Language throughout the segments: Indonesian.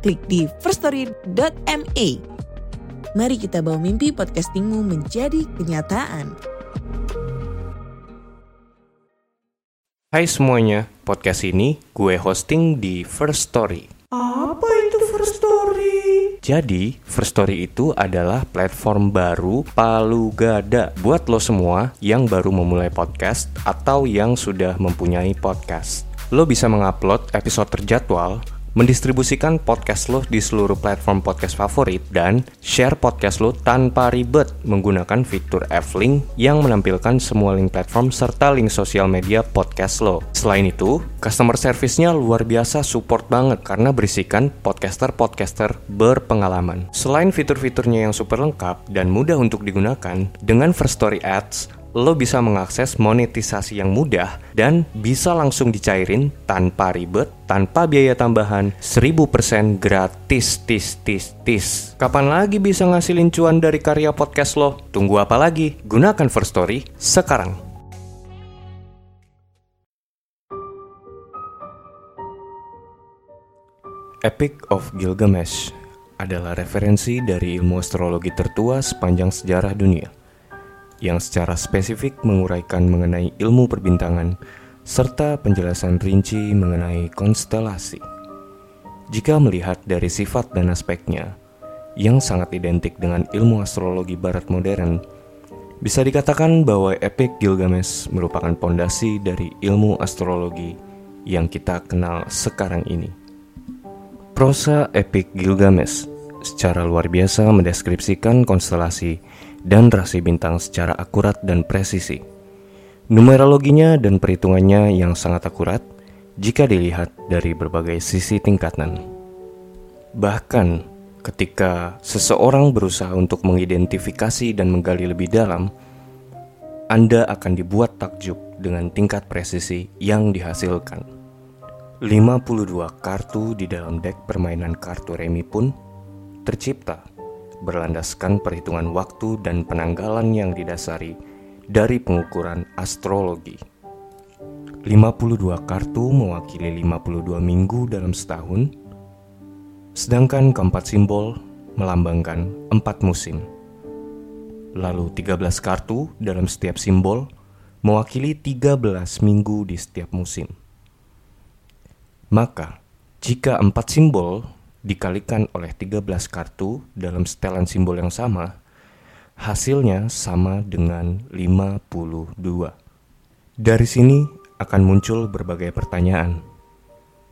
klik di firststory.me. Mari kita bawa mimpi podcastingmu menjadi kenyataan. Hai semuanya, podcast ini gue hosting di First Story. Apa itu First Story? Jadi, First Story itu adalah platform baru palu gada buat lo semua yang baru memulai podcast atau yang sudah mempunyai podcast. Lo bisa mengupload episode terjadwal mendistribusikan podcast lo di seluruh platform podcast favorit, dan share podcast lo tanpa ribet menggunakan fitur F-Link yang menampilkan semua link platform serta link sosial media podcast lo. Selain itu, customer service-nya luar biasa support banget karena berisikan podcaster-podcaster berpengalaman. Selain fitur-fiturnya yang super lengkap dan mudah untuk digunakan, dengan First Story Ads, lo bisa mengakses monetisasi yang mudah dan bisa langsung dicairin tanpa ribet, tanpa biaya tambahan, 1000% gratis, tis, tis, tis. Kapan lagi bisa ngasilin cuan dari karya podcast lo? Tunggu apa lagi? Gunakan First Story sekarang. Epic of Gilgamesh adalah referensi dari ilmu astrologi tertua sepanjang sejarah dunia yang secara spesifik menguraikan mengenai ilmu perbintangan serta penjelasan rinci mengenai konstelasi. Jika melihat dari sifat dan aspeknya yang sangat identik dengan ilmu astrologi barat modern, bisa dikatakan bahwa Epic Gilgamesh merupakan pondasi dari ilmu astrologi yang kita kenal sekarang ini. Prosa Epic Gilgamesh secara luar biasa mendeskripsikan konstelasi dan rasi bintang secara akurat dan presisi. Numerologinya dan perhitungannya yang sangat akurat jika dilihat dari berbagai sisi tingkatan. Bahkan ketika seseorang berusaha untuk mengidentifikasi dan menggali lebih dalam, Anda akan dibuat takjub dengan tingkat presisi yang dihasilkan. 52 kartu di dalam deck permainan kartu remi pun tercipta berlandaskan perhitungan waktu dan penanggalan yang didasari dari pengukuran astrologi. 52 kartu mewakili 52 minggu dalam setahun, sedangkan keempat simbol melambangkan empat musim. Lalu 13 kartu dalam setiap simbol mewakili 13 minggu di setiap musim. Maka, jika empat simbol dikalikan oleh 13 kartu dalam setelan simbol yang sama, hasilnya sama dengan 52. Dari sini akan muncul berbagai pertanyaan.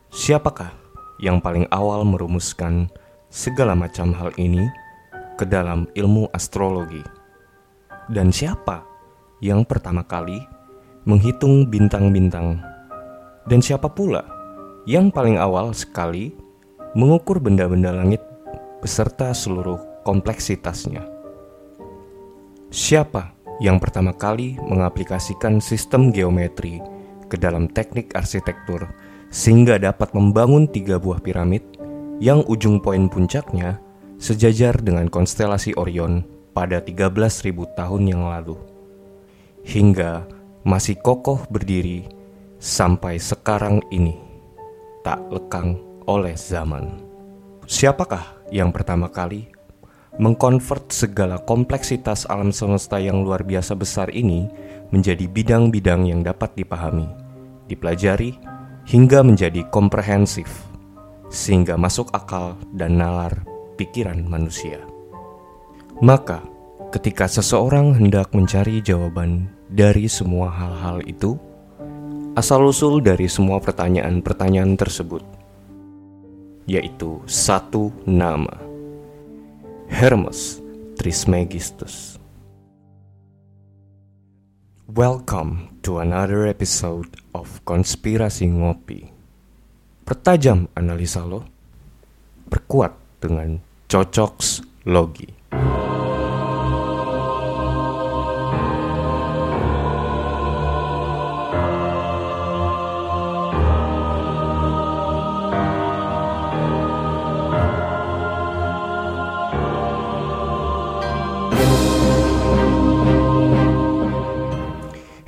Siapakah yang paling awal merumuskan segala macam hal ini ke dalam ilmu astrologi? Dan siapa yang pertama kali menghitung bintang-bintang? Dan siapa pula yang paling awal sekali mengukur benda-benda langit beserta seluruh kompleksitasnya. Siapa yang pertama kali mengaplikasikan sistem geometri ke dalam teknik arsitektur sehingga dapat membangun tiga buah piramid yang ujung poin puncaknya sejajar dengan konstelasi Orion pada 13.000 tahun yang lalu. Hingga masih kokoh berdiri sampai sekarang ini, tak lekang oleh zaman. Siapakah yang pertama kali mengkonvert segala kompleksitas alam semesta yang luar biasa besar ini menjadi bidang-bidang yang dapat dipahami, dipelajari, hingga menjadi komprehensif, sehingga masuk akal dan nalar pikiran manusia. Maka, ketika seseorang hendak mencari jawaban dari semua hal-hal itu, asal-usul dari semua pertanyaan-pertanyaan tersebut yaitu satu nama. Hermes Trismegistus. Welcome to another episode of Konspirasi Ngopi. Pertajam analisa lo. perkuat dengan Cocoks Logi.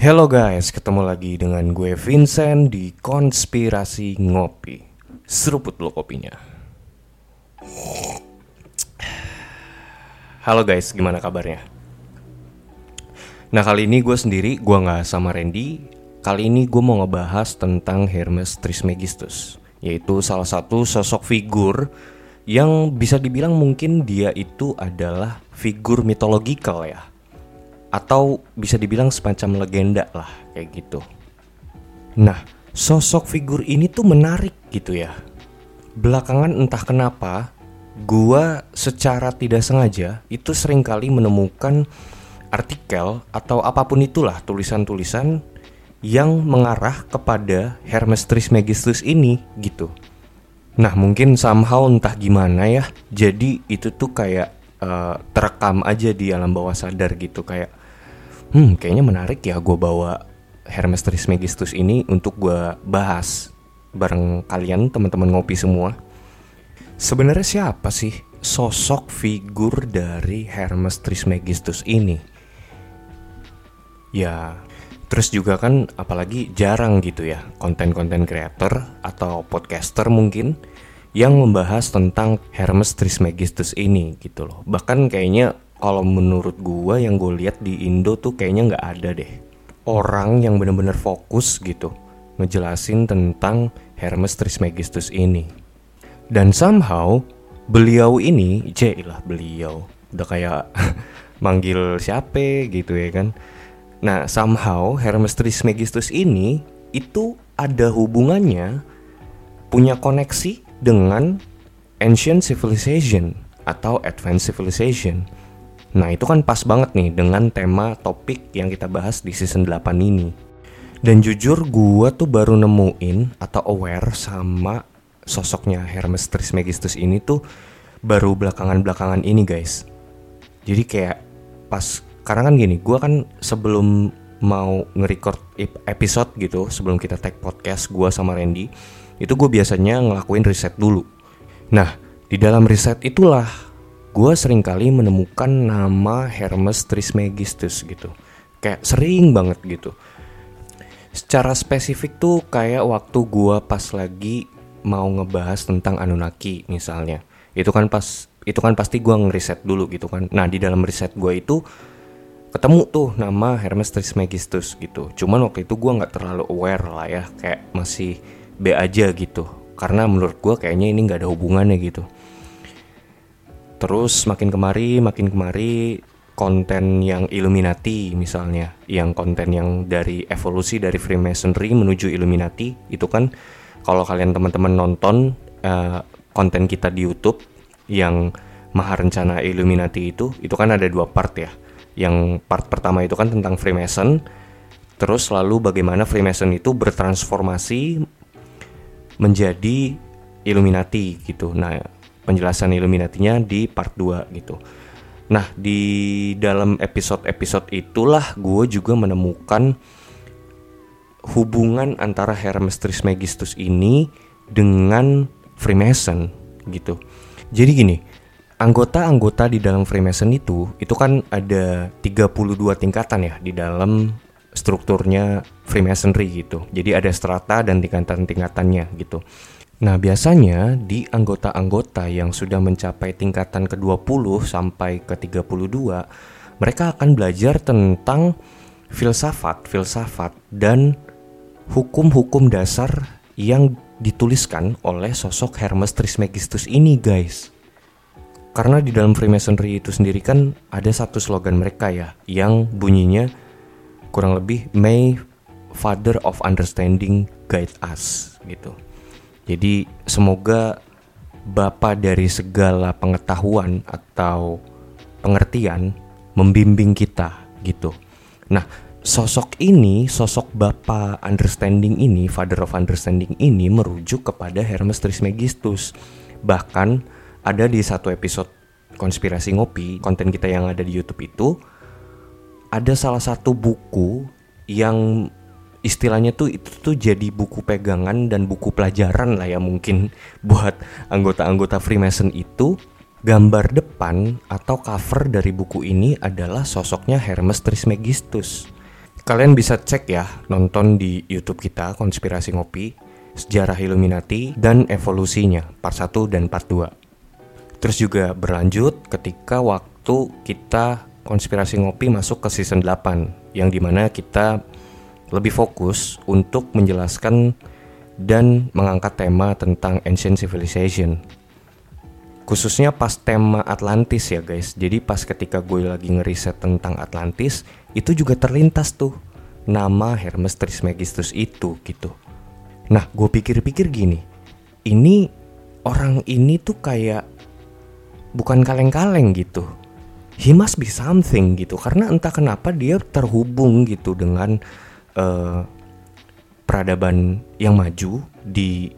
Halo guys, ketemu lagi dengan gue Vincent di Konspirasi Ngopi. Seruput lo kopinya. Halo guys, gimana kabarnya? Nah kali ini gue sendiri, gue nggak sama Randy. Kali ini gue mau ngebahas tentang Hermes Trismegistus, yaitu salah satu sosok figur yang bisa dibilang mungkin dia itu adalah figur mitologikal ya atau bisa dibilang semacam legenda lah kayak gitu. Nah, sosok figur ini tuh menarik gitu ya. Belakangan entah kenapa, gua secara tidak sengaja itu sering kali menemukan artikel atau apa pun itulah tulisan-tulisan yang mengarah kepada Hermes Trismegistus ini gitu. Nah, mungkin somehow entah gimana ya. Jadi itu tuh kayak uh, terekam aja di alam bawah sadar gitu kayak hmm kayaknya menarik ya gue bawa Hermes Trismegistus ini untuk gue bahas bareng kalian teman-teman ngopi semua. Sebenarnya siapa sih sosok figur dari Hermes Trismegistus ini? Ya, terus juga kan apalagi jarang gitu ya konten-konten creator atau podcaster mungkin yang membahas tentang Hermes Trismegistus ini gitu loh. Bahkan kayaknya kalau menurut gua yang gue lihat di Indo tuh kayaknya nggak ada deh orang yang bener-bener fokus gitu ngejelasin tentang Hermes Trismegistus ini. Dan somehow beliau ini, lah beliau, udah kayak manggil siapa gitu ya kan. Nah somehow Hermes Trismegistus ini itu ada hubungannya punya koneksi dengan ancient civilization atau advanced civilization Nah itu kan pas banget nih dengan tema topik yang kita bahas di season 8 ini. Dan jujur gue tuh baru nemuin atau aware sama sosoknya Hermes Trismegistus ini tuh baru belakangan-belakangan ini guys. Jadi kayak pas karena kan gini, gue kan sebelum mau nge-record episode gitu, sebelum kita tag podcast gue sama Randy, itu gue biasanya ngelakuin riset dulu. Nah, di dalam riset itulah gue sering kali menemukan nama Hermes Trismegistus gitu. Kayak sering banget gitu. Secara spesifik tuh kayak waktu gue pas lagi mau ngebahas tentang Anunnaki misalnya. Itu kan pas itu kan pasti gue ngeriset dulu gitu kan. Nah di dalam riset gue itu ketemu tuh nama Hermes Trismegistus gitu. Cuman waktu itu gue nggak terlalu aware lah ya kayak masih B aja gitu. Karena menurut gue kayaknya ini nggak ada hubungannya gitu Terus makin kemari, makin kemari konten yang Illuminati misalnya, yang konten yang dari evolusi dari Freemasonry menuju Illuminati itu kan kalau kalian teman-teman nonton uh, konten kita di YouTube yang Maha Rencana Illuminati itu, itu kan ada dua part ya. Yang part pertama itu kan tentang Freemason, terus lalu bagaimana Freemason itu bertransformasi menjadi Illuminati gitu. Nah, penjelasan Illuminatinya di part 2 gitu. Nah, di dalam episode-episode itulah gue juga menemukan hubungan antara Hermes Trismegistus ini dengan Freemason gitu. Jadi gini, anggota-anggota di dalam Freemason itu itu kan ada 32 tingkatan ya di dalam strukturnya Freemasonry gitu. Jadi ada strata dan tingkatan-tingkatannya gitu. Nah, biasanya di anggota-anggota yang sudah mencapai tingkatan ke-20 sampai ke-32, mereka akan belajar tentang filsafat, filsafat dan hukum-hukum dasar yang dituliskan oleh sosok Hermes Trismegistus ini, guys. Karena di dalam Freemasonry itu sendiri kan ada satu slogan mereka ya, yang bunyinya kurang lebih May Father of Understanding guide us gitu. Jadi semoga Bapa dari segala pengetahuan atau pengertian membimbing kita gitu. Nah, sosok ini, sosok Bapa understanding ini, Father of understanding ini merujuk kepada Hermes Trismegistus. Bahkan ada di satu episode konspirasi ngopi konten kita yang ada di YouTube itu ada salah satu buku yang istilahnya tuh itu tuh jadi buku pegangan dan buku pelajaran lah ya mungkin buat anggota-anggota Freemason itu gambar depan atau cover dari buku ini adalah sosoknya Hermes Trismegistus. Kalian bisa cek ya nonton di YouTube kita Konspirasi Ngopi, Sejarah Illuminati dan Evolusinya part 1 dan part 2. Terus juga berlanjut ketika waktu kita Konspirasi Ngopi masuk ke season 8 yang di mana kita lebih fokus untuk menjelaskan dan mengangkat tema tentang ancient civilization. Khususnya pas tema Atlantis ya guys. Jadi pas ketika gue lagi ngeriset tentang Atlantis, itu juga terlintas tuh nama Hermes Trismegistus itu gitu. Nah, gue pikir-pikir gini, ini orang ini tuh kayak bukan kaleng-kaleng gitu. He must be something gitu karena entah kenapa dia terhubung gitu dengan uh, peradaban yang maju di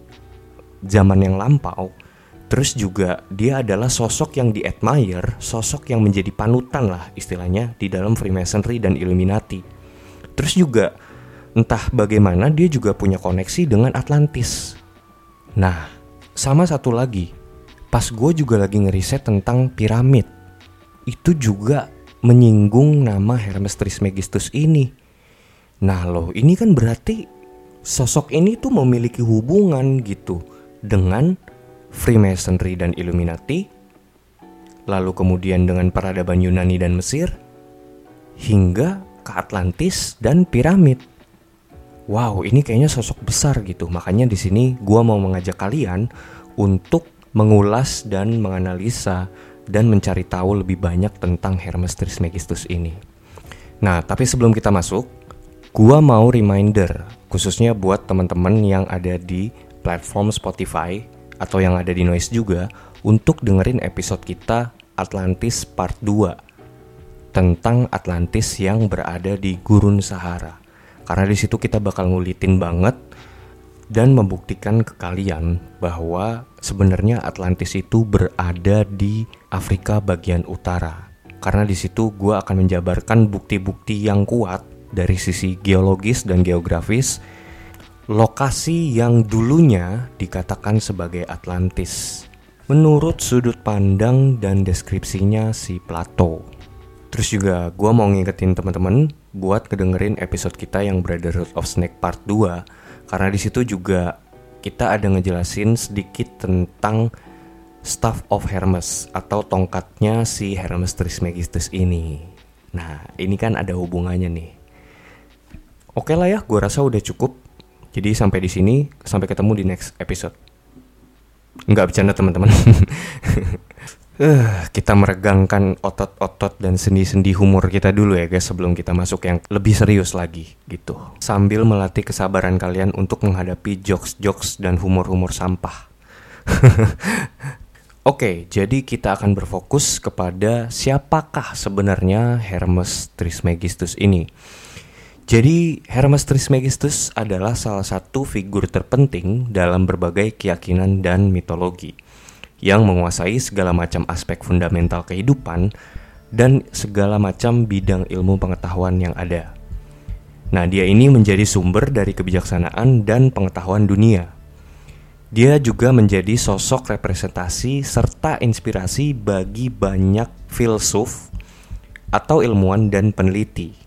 zaman yang lampau. Terus juga dia adalah sosok yang di-admire, sosok yang menjadi panutan lah istilahnya di dalam Freemasonry dan Illuminati. Terus juga entah bagaimana dia juga punya koneksi dengan Atlantis. Nah, sama satu lagi, pas gue juga lagi ngeriset tentang piramid, itu juga menyinggung nama Hermes Trismegistus ini. Nah loh, ini kan berarti sosok ini tuh memiliki hubungan gitu dengan Freemasonry dan Illuminati, lalu kemudian dengan peradaban Yunani dan Mesir, hingga ke Atlantis dan piramid. Wow, ini kayaknya sosok besar gitu. Makanya di sini gua mau mengajak kalian untuk mengulas dan menganalisa dan mencari tahu lebih banyak tentang Hermes Trismegistus ini. Nah, tapi sebelum kita masuk, Gua mau reminder khususnya buat teman-teman yang ada di platform Spotify atau yang ada di Noise juga untuk dengerin episode kita Atlantis Part 2 tentang Atlantis yang berada di Gurun Sahara. Karena di situ kita bakal ngulitin banget dan membuktikan ke kalian bahwa sebenarnya Atlantis itu berada di Afrika bagian utara. Karena di situ gue akan menjabarkan bukti-bukti yang kuat dari sisi geologis dan geografis, lokasi yang dulunya dikatakan sebagai Atlantis. Menurut sudut pandang dan deskripsinya si Plato. Terus juga gue mau ngingetin teman-teman buat kedengerin episode kita yang Brotherhood of Snake Part 2 karena di situ juga kita ada ngejelasin sedikit tentang Staff of Hermes atau tongkatnya si Hermes Trismegistus ini. Nah, ini kan ada hubungannya nih. Oke lah ya, gue rasa udah cukup. Jadi sampai di sini, sampai ketemu di next episode. Enggak bercanda teman-teman. uh, kita meregangkan otot-otot dan sendi-sendi humor kita dulu ya guys sebelum kita masuk yang lebih serius lagi gitu. Sambil melatih kesabaran kalian untuk menghadapi jokes-jokes dan humor-humor sampah. Oke, okay, jadi kita akan berfokus kepada siapakah sebenarnya Hermes Trismegistus ini. Jadi Hermes Trismegistus adalah salah satu figur terpenting dalam berbagai keyakinan dan mitologi yang menguasai segala macam aspek fundamental kehidupan dan segala macam bidang ilmu pengetahuan yang ada. Nah, dia ini menjadi sumber dari kebijaksanaan dan pengetahuan dunia. Dia juga menjadi sosok representasi serta inspirasi bagi banyak filsuf atau ilmuwan dan peneliti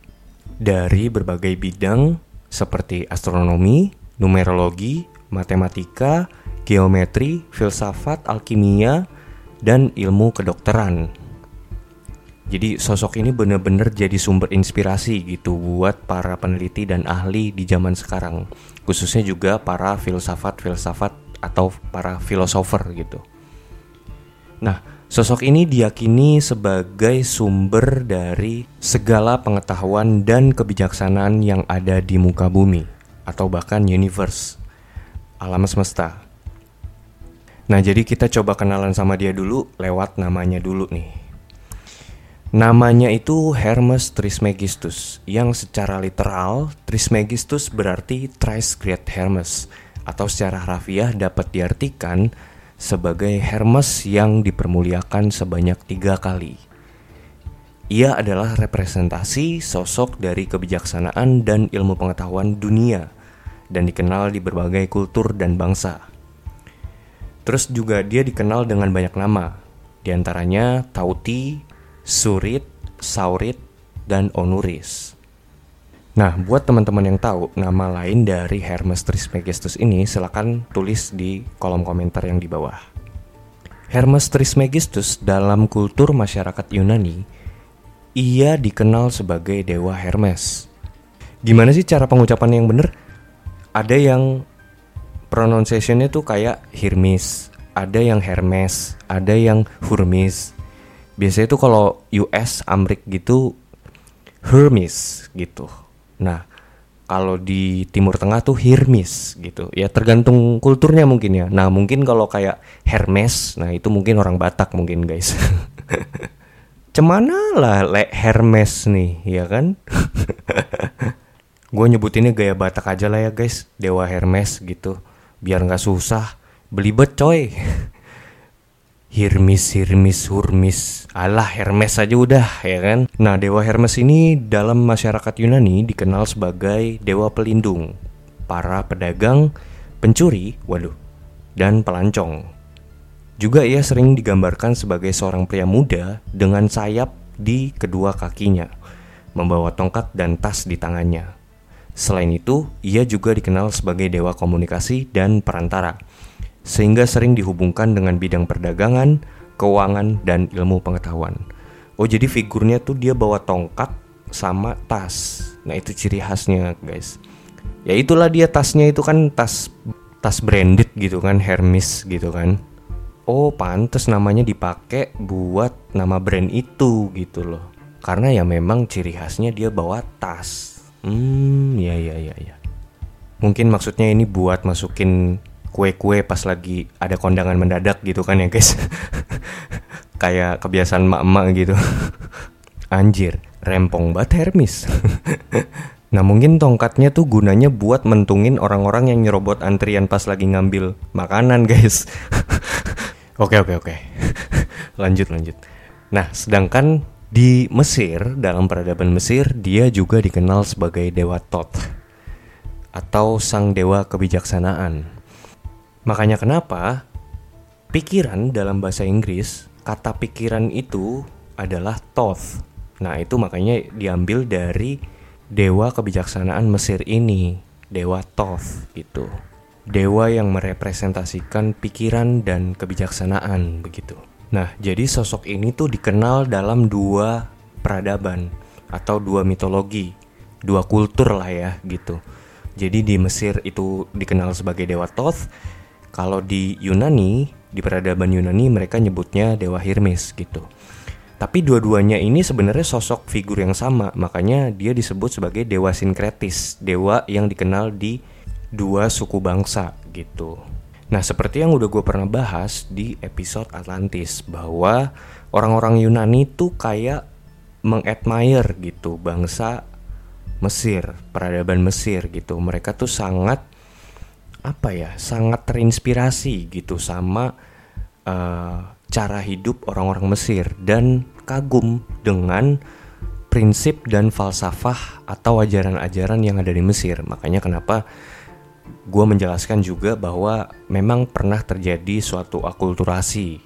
dari berbagai bidang seperti astronomi, numerologi, matematika, geometri, filsafat, alkimia, dan ilmu kedokteran. Jadi sosok ini benar-benar jadi sumber inspirasi gitu buat para peneliti dan ahli di zaman sekarang, khususnya juga para filsafat-filsafat atau para filosofer gitu. Nah, Sosok ini diyakini sebagai sumber dari segala pengetahuan dan kebijaksanaan yang ada di muka bumi, atau bahkan universe, alam semesta. Nah, jadi kita coba kenalan sama dia dulu lewat namanya dulu nih. Namanya itu Hermes Trismegistus, yang secara literal Trismegistus berarti Thrice Great Hermes, atau secara harfiah dapat diartikan sebagai Hermes yang dipermuliakan sebanyak tiga kali. Ia adalah representasi sosok dari kebijaksanaan dan ilmu pengetahuan dunia dan dikenal di berbagai kultur dan bangsa. Terus juga dia dikenal dengan banyak nama, di antaranya Tauti, Surit, Saurit, dan Onuris. Nah, buat teman-teman yang tahu nama lain dari Hermes Trismegistus ini, silakan tulis di kolom komentar yang di bawah. Hermes Trismegistus dalam kultur masyarakat Yunani ia dikenal sebagai dewa Hermes. Gimana sih cara pengucapan yang bener? Ada yang pronunciationnya tuh kayak Hermes, ada yang Hermes, ada yang Hermes. Biasanya tuh kalau US, Amrik gitu Hermes gitu. Nah, kalau di Timur Tengah tuh Hermes gitu. Ya tergantung kulturnya mungkin ya. Nah, mungkin kalau kayak Hermes, nah itu mungkin orang Batak mungkin guys. Cemana lah le Hermes nih, ya kan? gue nyebutinnya gaya Batak aja lah ya guys, Dewa Hermes gitu. Biar nggak susah, belibet coy. Hermes, Hermes, Hermes. Alah Hermes aja udah ya kan. Nah Dewa Hermes ini dalam masyarakat Yunani dikenal sebagai Dewa Pelindung. Para pedagang, pencuri, waduh, dan pelancong. Juga ia sering digambarkan sebagai seorang pria muda dengan sayap di kedua kakinya, membawa tongkat dan tas di tangannya. Selain itu, ia juga dikenal sebagai dewa komunikasi dan perantara, sehingga sering dihubungkan dengan bidang perdagangan, keuangan, dan ilmu pengetahuan. Oh, jadi figurnya tuh dia bawa tongkat sama tas. Nah, itu ciri khasnya, guys. Ya itulah dia tasnya itu kan tas tas branded gitu kan, Hermes gitu kan oh pantes namanya dipakai buat nama brand itu gitu loh karena ya memang ciri khasnya dia bawa tas hmm ya ya ya ya mungkin maksudnya ini buat masukin kue-kue pas lagi ada kondangan mendadak gitu kan ya guys kayak kebiasaan mak-mak gitu anjir rempong banget Hermes Nah mungkin tongkatnya tuh gunanya buat mentungin orang-orang yang nyerobot antrian pas lagi ngambil makanan guys Oke oke oke. lanjut lanjut. Nah, sedangkan di Mesir dalam peradaban Mesir dia juga dikenal sebagai dewa Thoth atau sang dewa kebijaksanaan. Makanya kenapa pikiran dalam bahasa Inggris kata pikiran itu adalah Thoth. Nah, itu makanya diambil dari dewa kebijaksanaan Mesir ini, dewa Thoth gitu dewa yang merepresentasikan pikiran dan kebijaksanaan begitu. Nah, jadi sosok ini tuh dikenal dalam dua peradaban atau dua mitologi, dua kultur lah ya gitu. Jadi di Mesir itu dikenal sebagai dewa Thoth, kalau di Yunani, di peradaban Yunani mereka nyebutnya dewa Hermes gitu. Tapi dua-duanya ini sebenarnya sosok figur yang sama, makanya dia disebut sebagai dewa sinkretis, dewa yang dikenal di dua suku bangsa gitu. Nah, seperti yang udah gue pernah bahas di episode Atlantis bahwa orang-orang Yunani tuh kayak mengadmire gitu bangsa Mesir, peradaban Mesir gitu. Mereka tuh sangat apa ya, sangat terinspirasi gitu sama uh, cara hidup orang-orang Mesir dan kagum dengan prinsip dan falsafah atau ajaran-ajaran yang ada di Mesir. Makanya kenapa gue menjelaskan juga bahwa memang pernah terjadi suatu akulturasi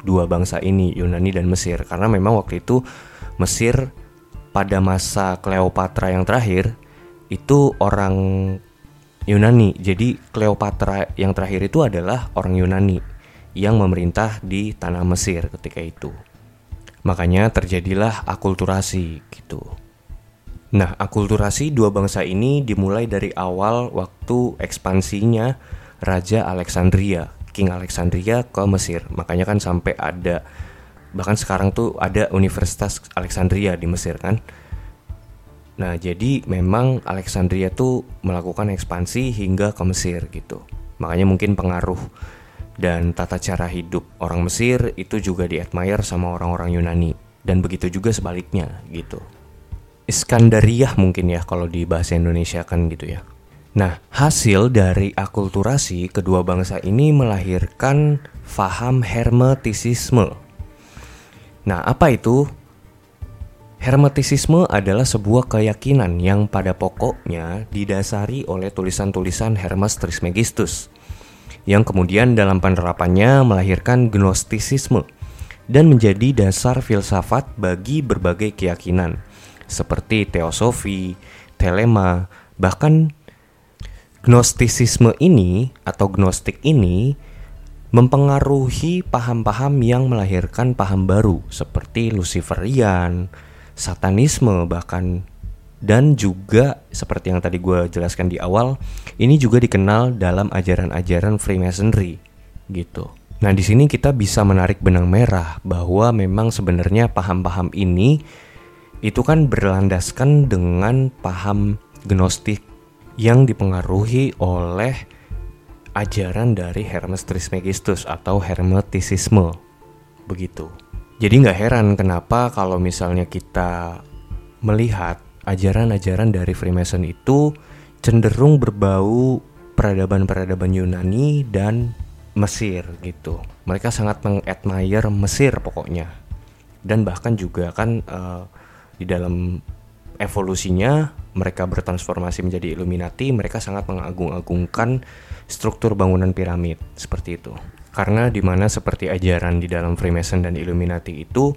dua bangsa ini Yunani dan Mesir karena memang waktu itu Mesir pada masa Cleopatra yang terakhir itu orang Yunani jadi Cleopatra yang terakhir itu adalah orang Yunani yang memerintah di tanah Mesir ketika itu makanya terjadilah akulturasi gitu Nah, akulturasi dua bangsa ini dimulai dari awal waktu ekspansinya Raja Alexandria, King Alexandria ke Mesir. Makanya kan sampai ada bahkan sekarang tuh ada Universitas Alexandria di Mesir kan. Nah, jadi memang Alexandria tuh melakukan ekspansi hingga ke Mesir gitu. Makanya mungkin pengaruh dan tata cara hidup orang Mesir itu juga diadmire sama orang-orang Yunani dan begitu juga sebaliknya gitu. Iskandariah mungkin ya kalau di bahasa Indonesia kan gitu ya. Nah, hasil dari akulturasi kedua bangsa ini melahirkan faham hermetisisme. Nah, apa itu? Hermetisisme adalah sebuah keyakinan yang pada pokoknya didasari oleh tulisan-tulisan Hermes Trismegistus yang kemudian dalam penerapannya melahirkan gnostisisme dan menjadi dasar filsafat bagi berbagai keyakinan seperti teosofi, telema, bahkan gnostisisme ini atau gnostik ini mempengaruhi paham-paham yang melahirkan paham baru seperti Luciferian, Satanisme bahkan dan juga seperti yang tadi gue jelaskan di awal, ini juga dikenal dalam ajaran-ajaran Freemasonry gitu. Nah, di sini kita bisa menarik benang merah bahwa memang sebenarnya paham-paham ini itu kan berlandaskan dengan paham gnostik yang dipengaruhi oleh ajaran dari Hermes Trismegistus atau Hermetisisme. Begitu. Jadi nggak heran kenapa kalau misalnya kita melihat ajaran-ajaran dari Freemason itu cenderung berbau peradaban-peradaban Yunani dan Mesir gitu. Mereka sangat mengadmire Mesir pokoknya. Dan bahkan juga kan uh, di dalam evolusinya mereka bertransformasi menjadi Illuminati, mereka sangat mengagung-agungkan struktur bangunan piramid seperti itu. Karena di mana seperti ajaran di dalam Freemason dan Illuminati itu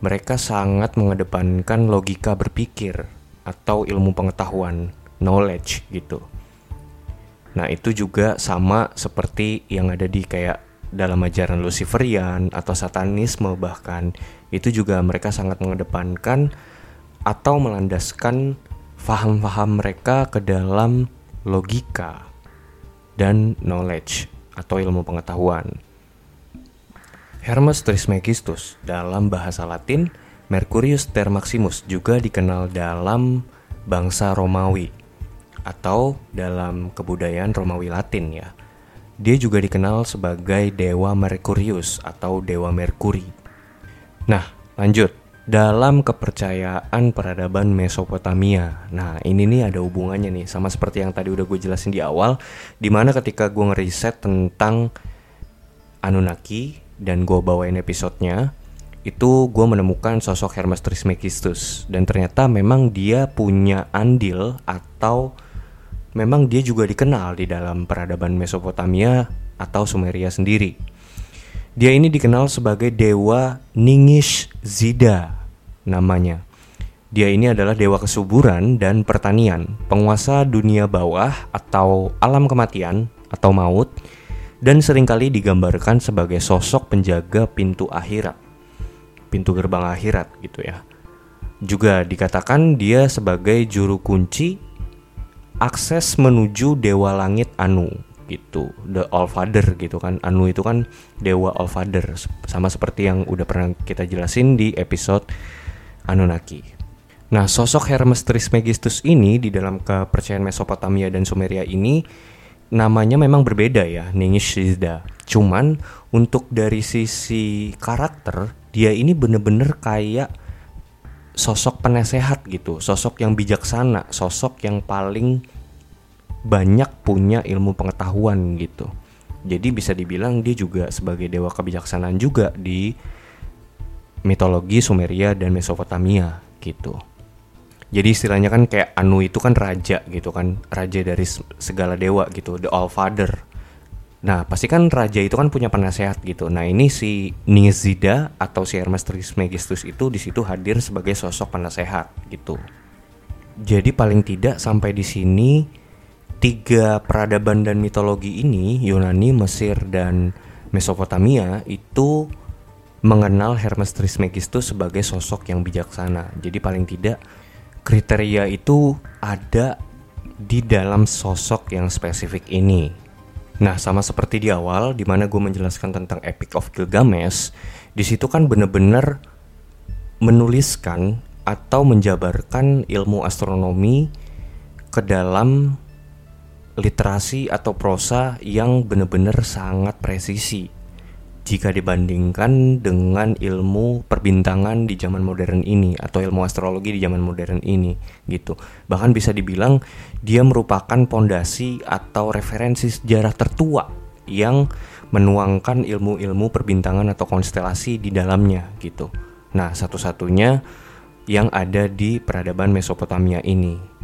mereka sangat mengedepankan logika berpikir atau ilmu pengetahuan, knowledge gitu. Nah, itu juga sama seperti yang ada di kayak dalam ajaran Luciferian atau Satanisme bahkan itu juga mereka sangat mengedepankan atau melandaskan faham-faham mereka ke dalam logika dan knowledge atau ilmu pengetahuan. Hermes Trismegistus dalam bahasa Latin Mercurius Ter Maximus juga dikenal dalam bangsa Romawi atau dalam kebudayaan Romawi Latin ya. Dia juga dikenal sebagai dewa Mercurius atau dewa Merkuri. Nah, lanjut. Dalam kepercayaan peradaban Mesopotamia. Nah, ini nih ada hubungannya nih sama seperti yang tadi udah gue jelasin di awal di mana ketika gue ngeriset tentang Anunnaki dan gue bawain episodenya itu gue menemukan sosok Hermes Trismegistus dan ternyata memang dia punya andil atau memang dia juga dikenal di dalam peradaban Mesopotamia atau Sumeria sendiri. Dia ini dikenal sebagai dewa Ningish Zida namanya. Dia ini adalah dewa kesuburan dan pertanian, penguasa dunia bawah atau alam kematian atau maut dan sering kali digambarkan sebagai sosok penjaga pintu akhirat pintu gerbang akhirat gitu ya. Juga dikatakan dia sebagai juru kunci akses menuju dewa langit Anu gitu, the All Father gitu kan. Anu itu kan dewa All Father sama seperti yang udah pernah kita jelasin di episode Anunnaki. Nah, sosok Hermes Trismegistus ini di dalam kepercayaan Mesopotamia dan Sumeria ini namanya memang berbeda ya, Ningishida. Cuman untuk dari sisi karakter dia ini bener-bener kayak sosok penasehat gitu, sosok yang bijaksana, sosok yang paling banyak punya ilmu pengetahuan gitu. Jadi bisa dibilang dia juga sebagai dewa kebijaksanaan juga di mitologi Sumeria dan Mesopotamia gitu. Jadi istilahnya kan kayak Anu itu kan raja gitu kan, raja dari segala dewa gitu, the All Father Nah, pasti kan raja itu kan punya penasehat gitu. Nah, ini si Nizida atau si Hermes Trismegistus itu di situ hadir sebagai sosok penasehat gitu. Jadi paling tidak sampai di sini tiga peradaban dan mitologi ini Yunani, Mesir dan Mesopotamia itu mengenal Hermes Trismegistus sebagai sosok yang bijaksana. Jadi paling tidak kriteria itu ada di dalam sosok yang spesifik ini. Nah, sama seperti di awal, di mana gue menjelaskan tentang Epic of Gilgamesh, di situ kan bener-bener menuliskan atau menjabarkan ilmu astronomi ke dalam literasi atau prosa yang bener-bener sangat presisi. jika dibandingkan dengan ilmu perbintangan di zaman modern ini atau ilmu astrologi di zaman modern ini gitu. Bahkan bisa dibilang dia merupakan pondasi atau referensi sejarah tertua yang menuangkan ilmu-ilmu perbintangan atau konstelasi di dalamnya gitu. Nah, satu-satunya yang ada di peradaban Mesopotamia ini.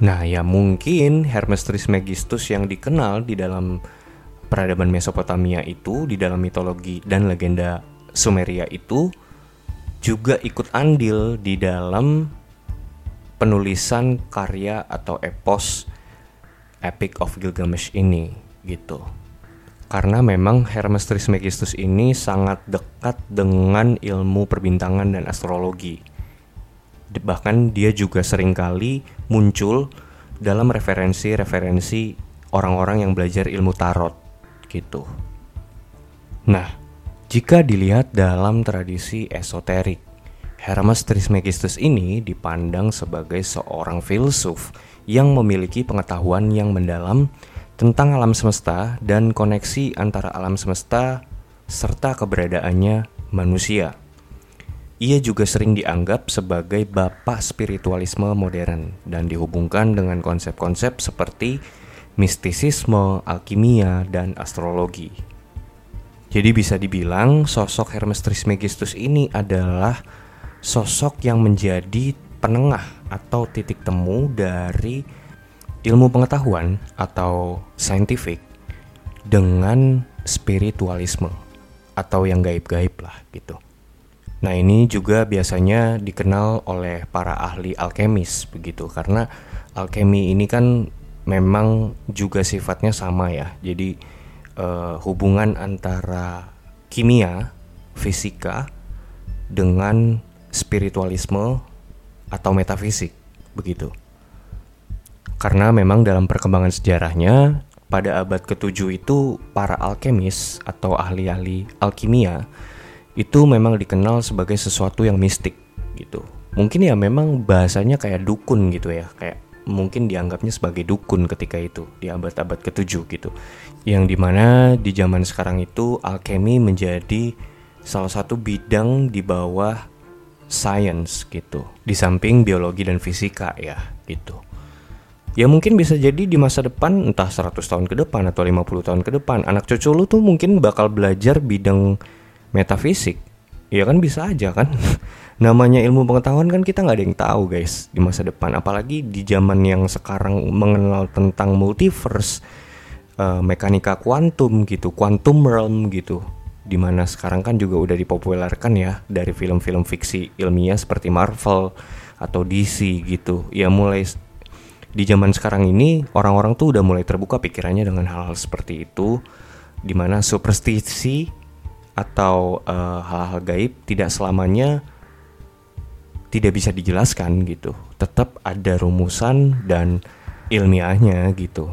Nah, ya mungkin Hermes Trismegistus yang dikenal di dalam peradaban Mesopotamia itu di dalam mitologi dan legenda Sumeria itu juga ikut andil di dalam penulisan karya atau epos Epic of Gilgamesh ini gitu. Karena memang Hermes Trismegistus ini sangat dekat dengan ilmu perbintangan dan astrologi. Bahkan dia juga sering kali muncul dalam referensi-referensi orang-orang yang belajar ilmu tarot gitu. Nah, jika dilihat dalam tradisi esoterik, Hermes Trismegistus ini dipandang sebagai seorang filsuf yang memiliki pengetahuan yang mendalam tentang alam semesta dan koneksi antara alam semesta serta keberadaannya manusia. Ia juga sering dianggap sebagai bapak spiritualisme modern dan dihubungkan dengan konsep-konsep seperti mistisisme, alkimia, dan astrologi. Jadi bisa dibilang sosok Hermes Trismegistus ini adalah sosok yang menjadi penengah atau titik temu dari ilmu pengetahuan atau scientific dengan spiritualisme atau yang gaib-gaib lah gitu. Nah ini juga biasanya dikenal oleh para ahli alkemis begitu karena alkemi ini kan memang juga sifatnya sama ya. Jadi uh, hubungan antara kimia, fisika dengan spiritualisme atau metafisik begitu. Karena memang dalam perkembangan sejarahnya pada abad ke-7 itu para alkemis atau ahli-ahli alkimia itu memang dikenal sebagai sesuatu yang mistik gitu. Mungkin ya memang bahasanya kayak dukun gitu ya, kayak mungkin dianggapnya sebagai dukun ketika itu di abad-abad ke-7 gitu. Yang di mana di zaman sekarang itu alkemi menjadi salah satu bidang di bawah science gitu. Di samping biologi dan fisika ya gitu. Ya mungkin bisa jadi di masa depan entah 100 tahun ke depan atau 50 tahun ke depan anak cucu lu tuh mungkin bakal belajar bidang metafisik. Ya kan bisa aja kan. namanya ilmu pengetahuan kan kita nggak ada yang tahu guys di masa depan apalagi di zaman yang sekarang mengenal tentang multiverse uh, mekanika kuantum gitu quantum realm gitu di mana sekarang kan juga udah dipopulerkan ya dari film-film fiksi ilmiah seperti Marvel atau DC gitu ya mulai di zaman sekarang ini orang-orang tuh udah mulai terbuka pikirannya dengan hal-hal seperti itu di mana superstisi atau eh, hal-hal uh, gaib tidak selamanya tidak bisa dijelaskan gitu. Tetap ada rumusan dan ilmiahnya gitu.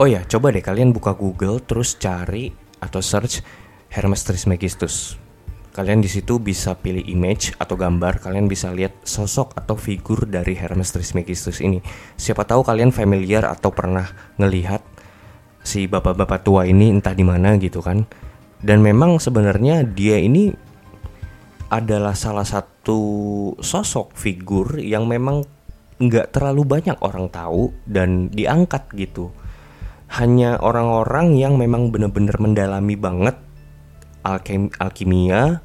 Oh ya, coba deh kalian buka Google terus cari atau search Hermes Trismegistus. Kalian di situ bisa pilih image atau gambar, kalian bisa lihat sosok atau figur dari Hermes Trismegistus ini. Siapa tahu kalian familiar atau pernah ngelihat si bapak-bapak tua ini entah di mana gitu kan. Dan memang sebenarnya dia ini adalah salah satu sosok figur yang memang nggak terlalu banyak orang tahu dan diangkat gitu. Hanya orang-orang yang memang benar-benar mendalami banget alkem alkimia,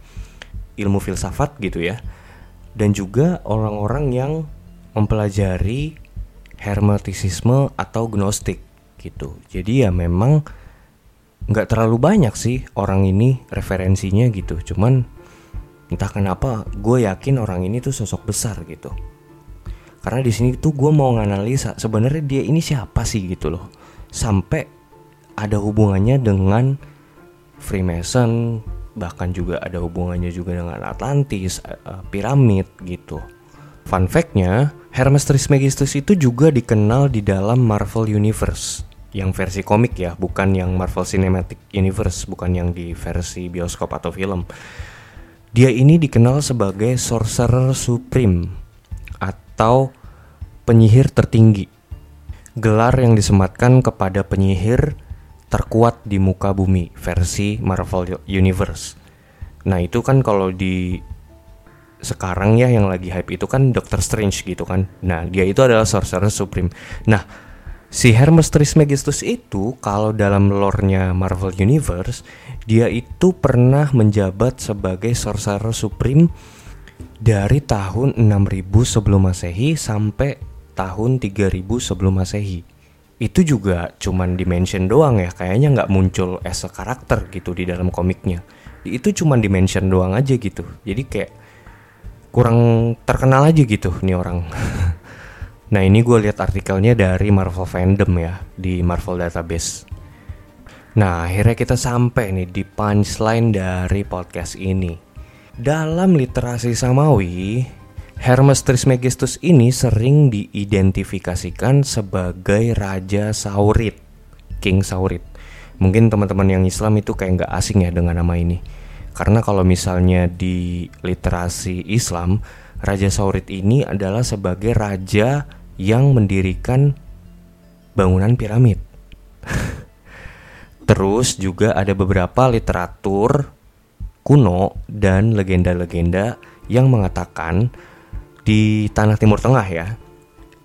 ilmu filsafat gitu ya. Dan juga orang-orang yang mempelajari hermetisisme atau gnostik gitu. Jadi ya memang nggak terlalu banyak sih orang ini referensinya gitu. Cuman entah kenapa gue yakin orang ini tuh sosok besar gitu. Karena di sini tuh gue mau nganalisa sebenarnya dia ini siapa sih gitu loh. Sampai ada hubungannya dengan Freemason bahkan juga ada hubungannya juga dengan Atlantis uh, piramid gitu. Fun factnya Hermes Trismegistus itu juga dikenal di dalam Marvel Universe yang versi komik ya, bukan yang Marvel Cinematic Universe, bukan yang di versi bioskop atau film. Dia ini dikenal sebagai Sorcerer Supreme atau penyihir tertinggi. Gelar yang disematkan kepada penyihir terkuat di muka bumi versi Marvel Universe. Nah itu kan kalau di sekarang ya yang lagi hype itu kan Doctor Strange gitu kan. Nah dia itu adalah Sorcerer Supreme. Nah si Hermes Trismegistus itu kalau dalam lore-nya Marvel Universe dia itu pernah menjabat sebagai Sorcerer Supreme dari tahun 6000 sebelum Masehi sampai tahun 3000 sebelum Masehi. Itu juga cuman dimension doang ya kayaknya nggak muncul as a karakter gitu di dalam komiknya. Itu cuman dimension doang aja gitu. Jadi kayak kurang terkenal aja gitu nih orang nah ini gue lihat artikelnya dari Marvel Fandom ya di Marvel Database nah akhirnya kita sampai nih di punchline dari podcast ini dalam literasi Samawi Hermes Trismegistus ini sering diidentifikasikan sebagai Raja Saurit, King Saurit. Mungkin teman-teman yang Islam itu kayak nggak asing ya dengan nama ini. Karena kalau misalnya di literasi Islam, Raja Saurit ini adalah sebagai raja yang mendirikan bangunan piramid. Terus juga ada beberapa literatur kuno dan legenda-legenda yang mengatakan di tanah Timur Tengah ya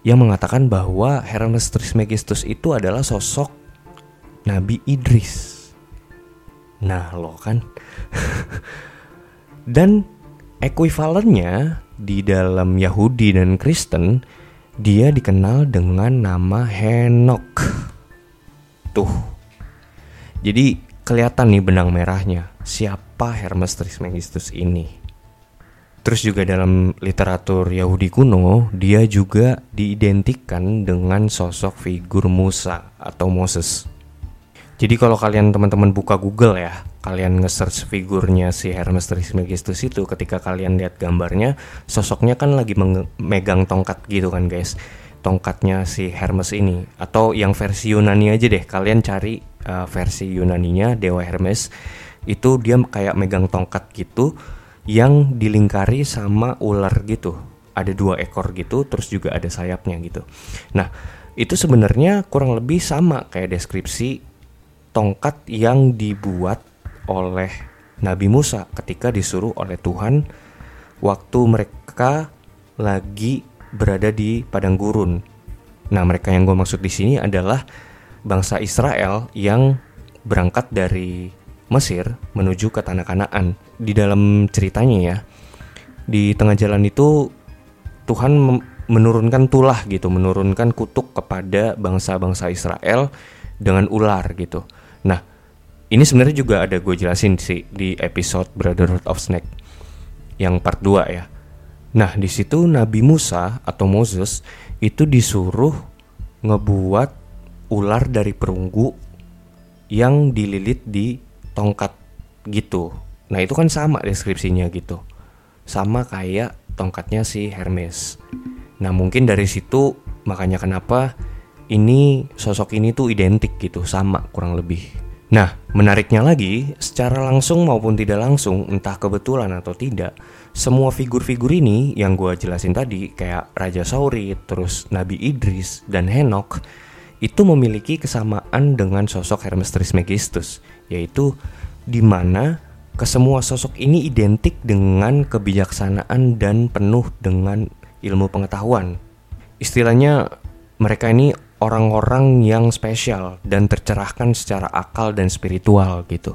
yang mengatakan bahwa Hermes Trismegistus itu adalah sosok Nabi Idris. Nah, lo kan. dan ekuivalennya di dalam Yahudi dan Kristen dia dikenal dengan nama Henok. Tuh. Jadi kelihatan nih benang merahnya siapa Hermes Trismegistus ini. Terus juga dalam literatur Yahudi kuno, dia juga diidentikan dengan sosok figur Musa atau Moses. Jadi kalau kalian teman-teman buka Google ya, kalian nge-search figurnya si Hermes Trismegistus itu, ketika kalian lihat gambarnya, sosoknya kan lagi megang tongkat gitu kan guys. Tongkatnya si Hermes ini atau yang versi Yunani aja deh, kalian cari uh, versi Yunaninya Dewa Hermes. Itu dia kayak megang tongkat gitu yang dilingkari sama ular gitu. Ada dua ekor gitu, terus juga ada sayapnya gitu. Nah, itu sebenarnya kurang lebih sama kayak deskripsi tongkat yang dibuat oleh Nabi Musa ketika disuruh oleh Tuhan waktu mereka lagi berada di padang gurun. Nah, mereka yang gue maksud di sini adalah bangsa Israel yang berangkat dari Mesir menuju ke tanah Kanaan. Di dalam ceritanya ya, di tengah jalan itu Tuhan menurunkan tulah gitu, menurunkan kutuk kepada bangsa-bangsa Israel dengan ular gitu. Nah, ini sebenarnya juga ada gue jelasin sih di episode Brotherhood of Snake yang part 2 ya. Nah, di situ Nabi Musa atau Moses itu disuruh ngebuat ular dari perunggu yang dililit di tongkat gitu. Nah itu kan sama deskripsinya gitu. Sama kayak tongkatnya si Hermes. Nah mungkin dari situ makanya kenapa ini sosok ini tuh identik gitu sama kurang lebih. Nah menariknya lagi secara langsung maupun tidak langsung entah kebetulan atau tidak semua figur-figur ini yang gue jelasin tadi kayak Raja Sauri, terus Nabi Idris dan Henok itu memiliki kesamaan dengan sosok Hermes Trismegistus yaitu di mana kesemua sosok ini identik dengan kebijaksanaan dan penuh dengan ilmu pengetahuan. Istilahnya mereka ini orang-orang yang spesial dan tercerahkan secara akal dan spiritual gitu.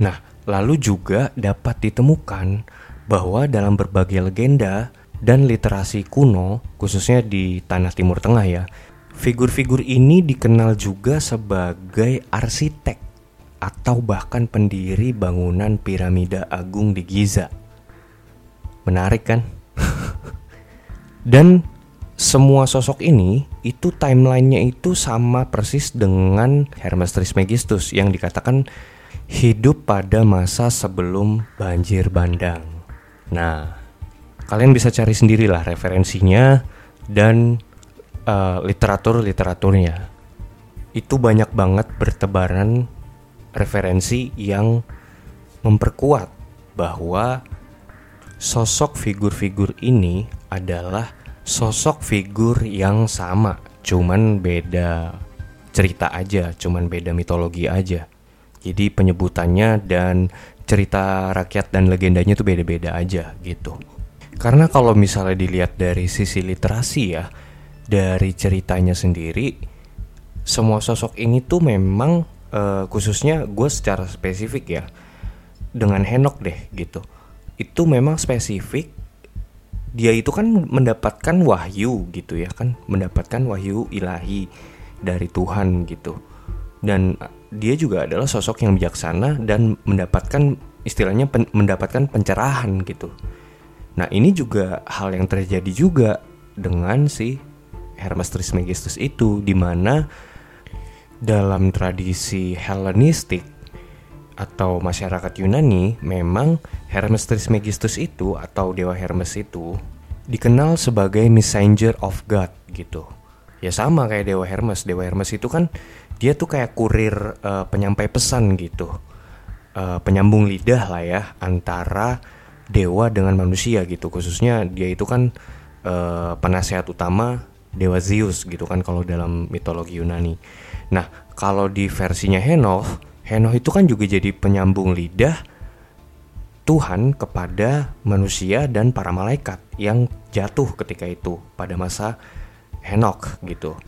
Nah, lalu juga dapat ditemukan bahwa dalam berbagai legenda dan literasi kuno, khususnya di tanah Timur Tengah ya, figur-figur ini dikenal juga sebagai arsitek atau bahkan pendiri bangunan piramida agung di Giza. Menarik kan? Dan semua sosok ini itu timelinenya itu sama persis dengan Hermes Trismegistus yang dikatakan hidup pada masa sebelum banjir bandang. Nah, kalian bisa cari sendirilah referensinya dan uh, literatur-literaturnya. Itu banyak banget bertebaran referensi yang memperkuat bahwa sosok figur-figur ini adalah sosok figur yang sama, cuman beda cerita aja, cuman beda mitologi aja. Jadi penyebutannya dan cerita rakyat dan legendanya tuh beda-beda aja gitu. Karena kalau misalnya dilihat dari sisi literasi ya, dari ceritanya sendiri, semua sosok ini tuh memang uh, khususnya gue secara spesifik ya, dengan Henok deh gitu. Itu memang spesifik dia itu kan mendapatkan wahyu gitu ya kan mendapatkan wahyu ilahi dari Tuhan gitu. Dan dia juga adalah sosok yang bijaksana dan mendapatkan istilahnya pen, mendapatkan pencerahan gitu. Nah ini juga hal yang terjadi juga dengan si Hermes Trismegistus itu di mana dalam tradisi Hellenistik atau masyarakat Yunani, memang Hermes Trismegistus itu atau dewa Hermes itu dikenal sebagai messenger of God gitu. Ya sama kayak dewa Hermes. Dewa Hermes itu kan dia tuh kayak kurir uh, penyampai pesan gitu. Uh, penyambung lidah lah ya antara dewa dengan manusia gitu. Khususnya dia itu kan uh, penasehat utama dewa Zeus gitu kan kalau dalam mitologi Yunani. Nah, kalau di versinya Henoch Henoh itu kan juga jadi penyambung lidah Tuhan kepada manusia dan para malaikat yang jatuh ketika itu pada masa Henok gitu.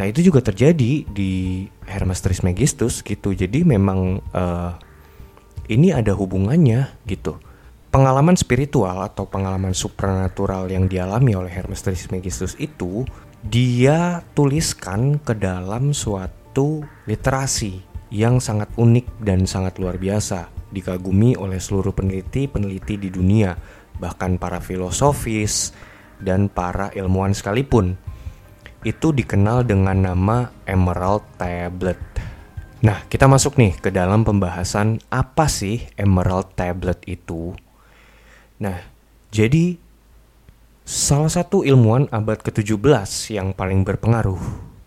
Nah itu juga terjadi di Hermes Trismegistus gitu. Jadi memang uh, ini ada hubungannya gitu. Pengalaman spiritual atau pengalaman supranatural yang dialami oleh Hermes Trismegistus itu dia tuliskan ke dalam suatu literasi yang sangat unik dan sangat luar biasa, dikagumi oleh seluruh peneliti-peneliti di dunia, bahkan para filosofis dan para ilmuwan sekalipun. Itu dikenal dengan nama Emerald Tablet. Nah, kita masuk nih ke dalam pembahasan apa sih Emerald Tablet itu. Nah, jadi salah satu ilmuwan abad ke-17 yang paling berpengaruh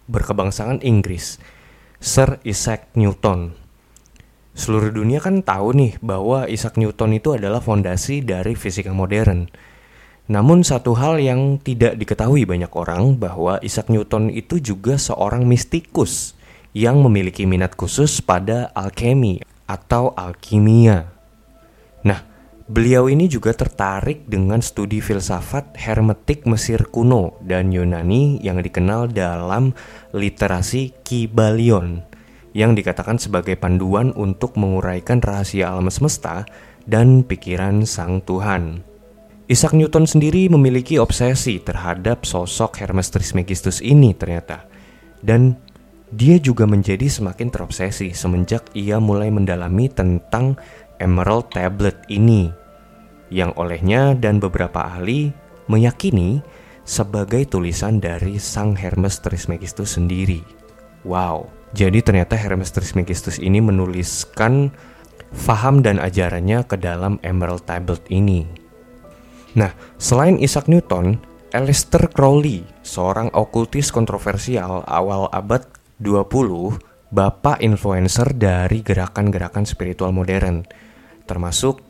berkebangsaan Inggris Sir Isaac Newton. Seluruh dunia kan tahu nih bahwa Isaac Newton itu adalah fondasi dari fisika modern. Namun satu hal yang tidak diketahui banyak orang bahwa Isaac Newton itu juga seorang mistikus yang memiliki minat khusus pada alkemi atau alkimia. Beliau ini juga tertarik dengan studi filsafat hermetik Mesir kuno dan Yunani yang dikenal dalam literasi Kybalion yang dikatakan sebagai panduan untuk menguraikan rahasia alam semesta dan pikiran sang Tuhan. Isaac Newton sendiri memiliki obsesi terhadap sosok Hermes Trismegistus ini ternyata. Dan dia juga menjadi semakin terobsesi semenjak ia mulai mendalami tentang Emerald Tablet ini yang olehnya dan beberapa ahli meyakini sebagai tulisan dari sang Hermes Trismegistus sendiri. Wow, jadi ternyata Hermes Trismegistus ini menuliskan faham dan ajarannya ke dalam Emerald Tablet ini. Nah, selain Isaac Newton, Aleister Crowley, seorang okultis kontroversial awal abad 20, bapak influencer dari gerakan-gerakan spiritual modern, termasuk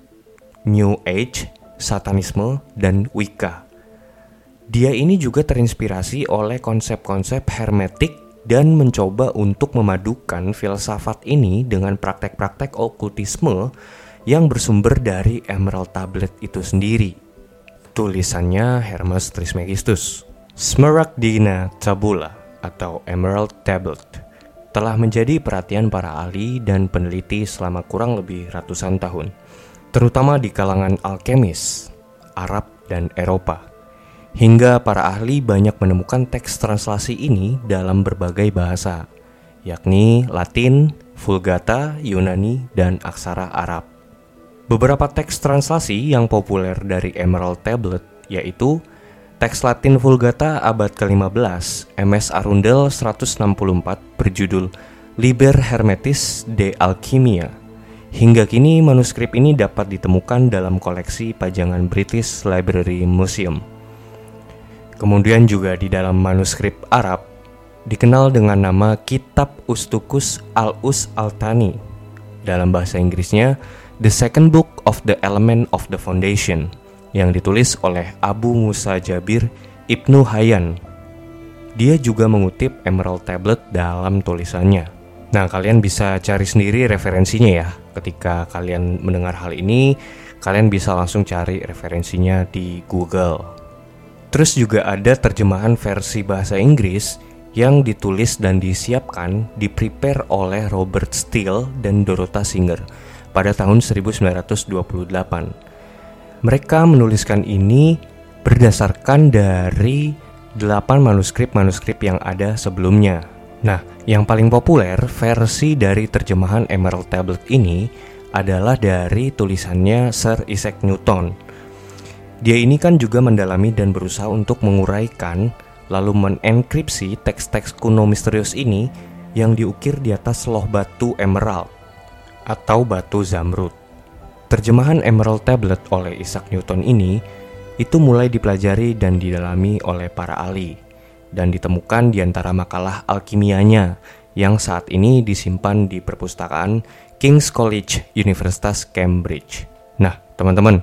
New Age, Satanisme, dan Wicca. Dia ini juga terinspirasi oleh konsep-konsep hermetik dan mencoba untuk memadukan filsafat ini dengan praktek-praktek okultisme yang bersumber dari Emerald Tablet itu sendiri. Tulisannya Hermes Trismegistus. Smaragdina Tabula atau Emerald Tablet telah menjadi perhatian para ahli dan peneliti selama kurang lebih ratusan tahun terutama di kalangan alkemis, Arab, dan Eropa. Hingga para ahli banyak menemukan teks translasi ini dalam berbagai bahasa, yakni Latin, Vulgata, Yunani, dan aksara Arab. Beberapa teks translasi yang populer dari Emerald Tablet yaitu teks Latin Vulgata abad ke-15 MS Arundel 164 berjudul Liber Hermetis de Alchimia Hingga kini manuskrip ini dapat ditemukan dalam koleksi pajangan British Library Museum. Kemudian juga di dalam manuskrip Arab dikenal dengan nama Kitab Ustukus Al-Us Al-Tani. Dalam bahasa Inggrisnya, The Second Book of the Element of the Foundation yang ditulis oleh Abu Musa Jabir Ibnu Hayyan. dia juga mengutip Emerald Tablet dalam tulisannya. Nah, kalian bisa cari sendiri referensinya ya. Ketika kalian mendengar hal ini, kalian bisa langsung cari referensinya di Google. Terus juga ada terjemahan versi bahasa Inggris yang ditulis dan disiapkan, di-prepare oleh Robert Steele dan Dorota Singer pada tahun 1928. Mereka menuliskan ini berdasarkan dari 8 manuskrip-manuskrip yang ada sebelumnya. Nah, yang paling populer versi dari terjemahan Emerald Tablet ini adalah dari tulisannya Sir Isaac Newton. Dia ini kan juga mendalami dan berusaha untuk menguraikan lalu menenkripsi teks-teks kuno misterius ini yang diukir di atas loh batu emerald atau batu zamrud. Terjemahan Emerald Tablet oleh Isaac Newton ini itu mulai dipelajari dan didalami oleh para ahli dan ditemukan di antara makalah alkimianya yang saat ini disimpan di perpustakaan King's College Universitas Cambridge. Nah, teman-teman,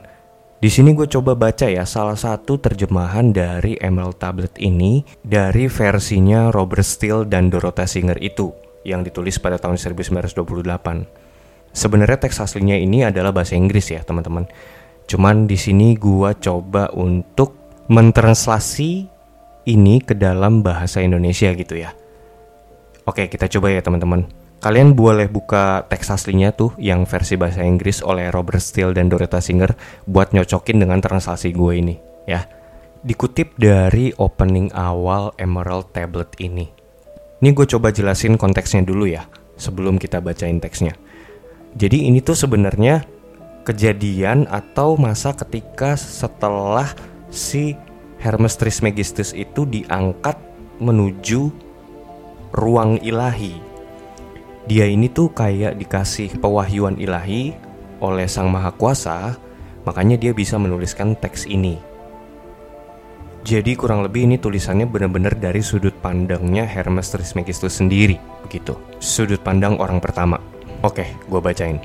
di sini gue coba baca ya salah satu terjemahan dari Emerald Tablet ini dari versinya Robert Steele dan Dorota Singer itu yang ditulis pada tahun 1928. Sebenarnya teks aslinya ini adalah bahasa Inggris ya, teman-teman. Cuman di sini gua coba untuk mentranslasi ini ke dalam bahasa Indonesia gitu ya. Oke, kita coba ya, teman-teman. Kalian boleh buka teks aslinya tuh yang versi bahasa Inggris oleh Robert Steele dan Doretta Singer buat nyocokin dengan translasi gue ini, ya. Dikutip dari opening awal Emerald Tablet ini. Ini gue coba jelasin konteksnya dulu ya, sebelum kita bacain teksnya. Jadi ini tuh sebenarnya kejadian atau masa ketika setelah si Hermes Trismegistus itu diangkat menuju ruang ilahi. Dia ini tuh kayak dikasih pewahyuan ilahi oleh Sang Maha Kuasa, makanya dia bisa menuliskan teks ini. Jadi kurang lebih ini tulisannya benar-benar dari sudut pandangnya Hermes Trismegistus sendiri, begitu. Sudut pandang orang pertama. Oke, gue bacain.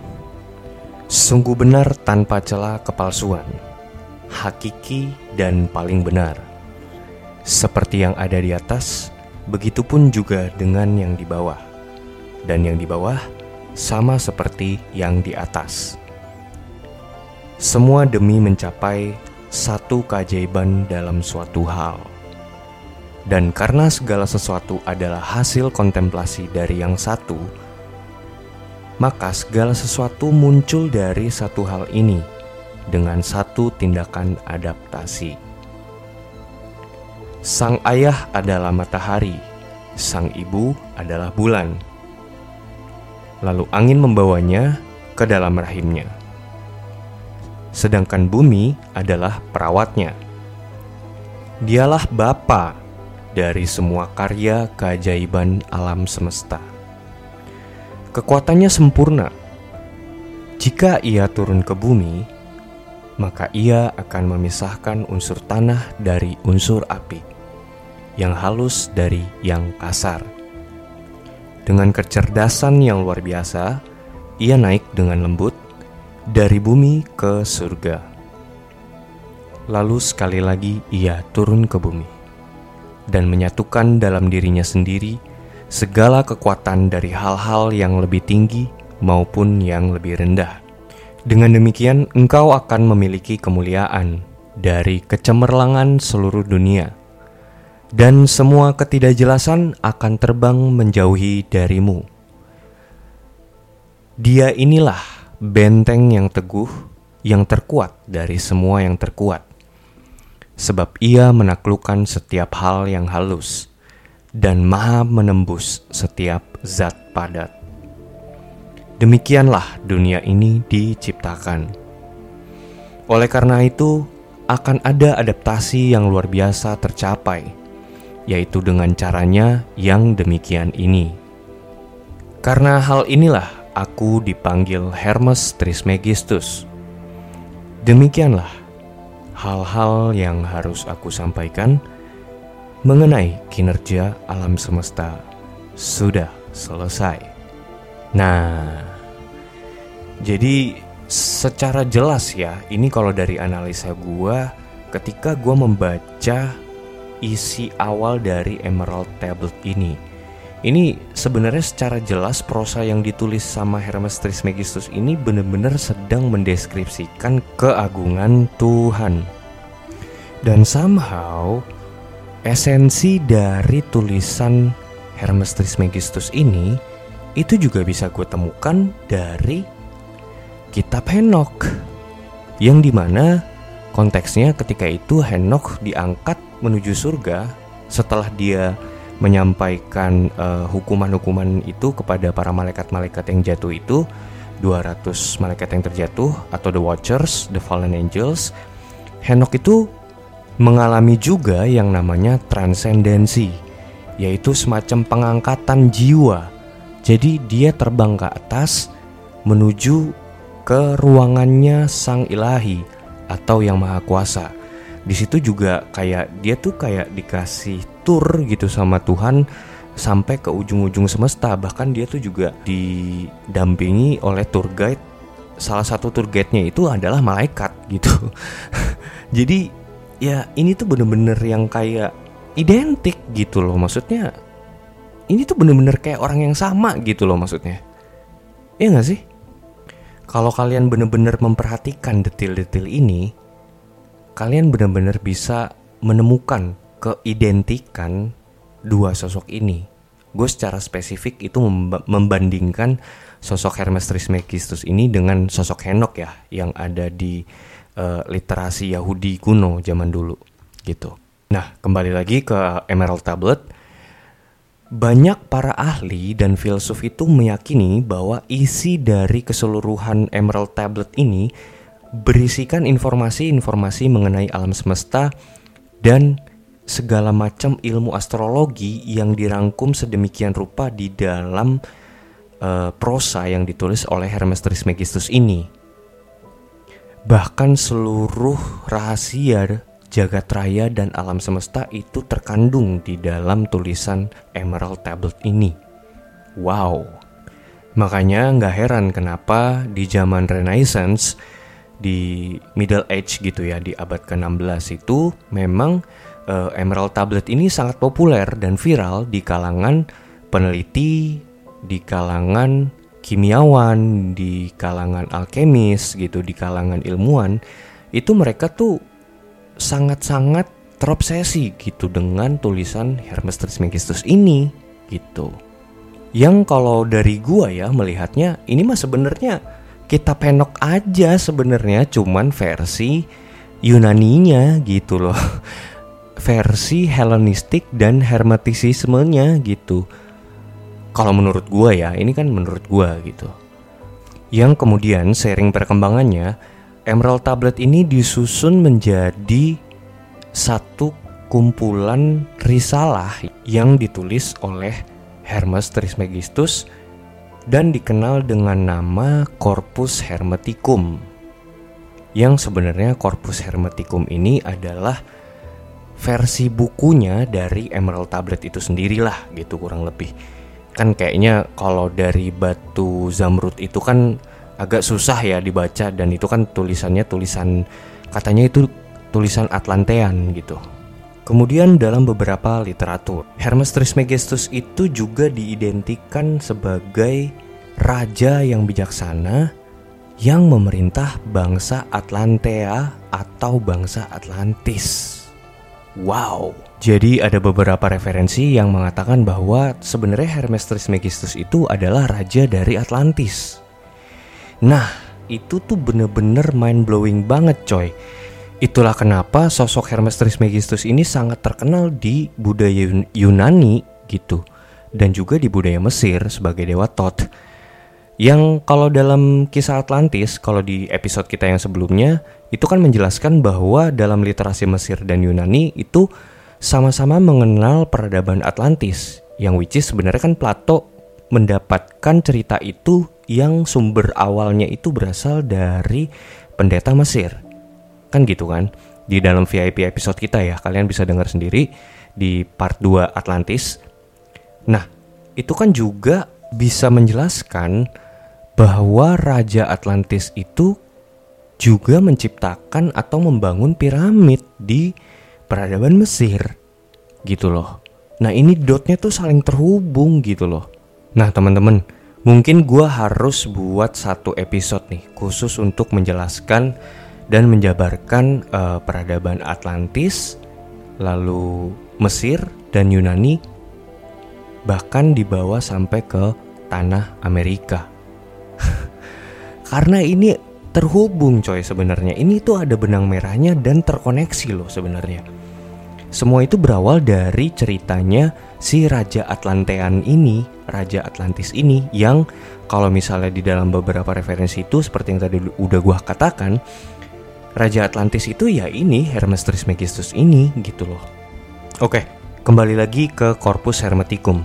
Sungguh benar tanpa celah kepalsuan, hakiki dan paling benar. Seperti yang ada di atas, begitupun juga dengan yang di bawah. Dan yang di bawah sama seperti yang di atas. Semua demi mencapai satu keajaiban dalam suatu hal. Dan karena segala sesuatu adalah hasil kontemplasi dari yang satu, maka segala sesuatu muncul dari satu hal ini dengan satu tindakan adaptasi. Sang ayah adalah matahari, sang ibu adalah bulan. Lalu angin membawanya ke dalam rahimnya. Sedangkan bumi adalah perawatnya. Dialah Bapa dari semua karya keajaiban alam semesta. Kekuatannya sempurna. Jika ia turun ke bumi, maka ia akan memisahkan unsur tanah dari unsur api, yang halus dari yang kasar. Dengan kecerdasan yang luar biasa, ia naik dengan lembut dari bumi ke surga. Lalu sekali lagi ia turun ke bumi dan menyatukan dalam dirinya sendiri segala kekuatan dari hal-hal yang lebih tinggi maupun yang lebih rendah. Dengan demikian, engkau akan memiliki kemuliaan dari kecemerlangan seluruh dunia, dan semua ketidakjelasan akan terbang menjauhi darimu. Dia inilah benteng yang teguh, yang terkuat dari semua yang terkuat, sebab ia menaklukkan setiap hal yang halus dan maha menembus setiap zat padat. Demikianlah dunia ini diciptakan. Oleh karena itu, akan ada adaptasi yang luar biasa tercapai, yaitu dengan caranya yang demikian ini. Karena hal inilah aku dipanggil Hermes Trismegistus. Demikianlah hal-hal yang harus aku sampaikan mengenai kinerja alam semesta sudah selesai. Nah, jadi secara jelas ya, ini kalau dari analisa gue, ketika gue membaca isi awal dari Emerald Tablet ini. Ini sebenarnya secara jelas prosa yang ditulis sama Hermes Trismegistus ini benar-benar sedang mendeskripsikan keagungan Tuhan. Dan somehow esensi dari tulisan Hermes Trismegistus ini itu juga bisa gue temukan dari kitab Henok yang di mana konteksnya ketika itu Henok diangkat menuju surga setelah dia menyampaikan uh, hukuman-hukuman itu kepada para malaikat-malaikat yang jatuh itu 200 malaikat yang terjatuh atau the watchers, the fallen angels. Henok itu mengalami juga yang namanya transendensi, yaitu semacam pengangkatan jiwa. Jadi dia terbang ke atas menuju ke ruangannya sang ilahi atau yang maha kuasa. Di situ juga kayak dia tuh kayak dikasih tour gitu sama Tuhan sampai ke ujung-ujung semesta bahkan dia tuh juga didampingi oleh tour guide salah satu tour guide-nya itu adalah malaikat gitu jadi ya ini tuh bener-bener yang kayak identik gitu loh maksudnya ini tuh bener-bener kayak orang yang sama gitu loh maksudnya Iya gak sih? Kalau kalian bener-bener memperhatikan detail-detail ini Kalian bener-bener bisa menemukan keidentikan dua sosok ini. Gue secara spesifik itu membandingkan sosok Hermes Trismegistus ini dengan sosok Henok ya yang ada di uh, literasi Yahudi kuno zaman dulu gitu. Nah, kembali lagi ke Emerald Tablet. Banyak para ahli dan filsuf itu meyakini bahwa isi dari keseluruhan Emerald Tablet ini berisikan informasi-informasi mengenai alam semesta dan segala macam ilmu astrologi yang dirangkum sedemikian rupa di dalam uh, prosa yang ditulis oleh Hermes Trismegistus ini. Bahkan seluruh rahasia jagat raya dan alam semesta itu terkandung di dalam tulisan Emerald Tablet ini. Wow. Makanya nggak heran kenapa di zaman Renaissance di Middle Age gitu ya di abad ke-16 itu memang uh, Emerald Tablet ini sangat populer dan viral di kalangan peneliti, di kalangan kimiawan, di kalangan alkemis gitu, di kalangan ilmuwan, itu mereka tuh sangat-sangat terobsesi gitu dengan tulisan Hermes Trismegistus ini gitu. Yang kalau dari gua ya melihatnya ini mah sebenarnya kita penok aja sebenarnya cuman versi Yunaninya gitu loh. versi Hellenistik dan Hermetisismenya gitu. Kalau menurut gua ya, ini kan menurut gua gitu. Yang kemudian sering perkembangannya, Emerald Tablet ini disusun menjadi satu kumpulan risalah yang ditulis oleh Hermes Trismegistus dan dikenal dengan nama Corpus Hermeticum. Yang sebenarnya Corpus Hermeticum ini adalah versi bukunya dari Emerald Tablet itu sendirilah gitu kurang lebih kan kayaknya kalau dari batu zamrud itu kan agak susah ya dibaca dan itu kan tulisannya tulisan katanya itu tulisan Atlantean gitu Kemudian dalam beberapa literatur, Hermes Trismegistus itu juga diidentikan sebagai raja yang bijaksana yang memerintah bangsa Atlantea atau bangsa Atlantis. Wow. Jadi ada beberapa referensi yang mengatakan bahwa sebenarnya Hermes Trismegistus itu adalah raja dari Atlantis. Nah, itu tuh bener-bener mind blowing banget coy. Itulah kenapa sosok Hermes Trismegistus ini sangat terkenal di budaya Yunani gitu dan juga di budaya Mesir sebagai dewa Thoth. Yang kalau dalam kisah Atlantis, kalau di episode kita yang sebelumnya itu kan menjelaskan bahwa dalam literasi Mesir dan Yunani itu sama-sama mengenal peradaban Atlantis yang which is sebenarnya kan Plato mendapatkan cerita itu yang sumber awalnya itu berasal dari pendeta Mesir. Kan gitu kan? Di dalam VIP episode kita ya, kalian bisa dengar sendiri di part 2 Atlantis. Nah, itu kan juga bisa menjelaskan bahwa Raja Atlantis itu juga menciptakan atau membangun piramid di peradaban Mesir. gitu loh. Nah ini dotnya tuh saling terhubung gitu loh. Nah teman-teman, mungkin gue harus buat satu episode nih khusus untuk menjelaskan dan menjabarkan uh, peradaban Atlantis, lalu Mesir dan Yunani, bahkan dibawa sampai ke tanah Amerika. Karena ini terhubung coy sebenarnya. Ini tuh ada benang merahnya dan terkoneksi loh sebenarnya. Semua itu berawal dari ceritanya si Raja Atlantean ini, Raja Atlantis ini yang kalau misalnya di dalam beberapa referensi itu seperti yang tadi udah gua katakan, Raja Atlantis itu ya ini Hermes Trismegistus ini gitu loh. Oke, kembali lagi ke Corpus Hermeticum.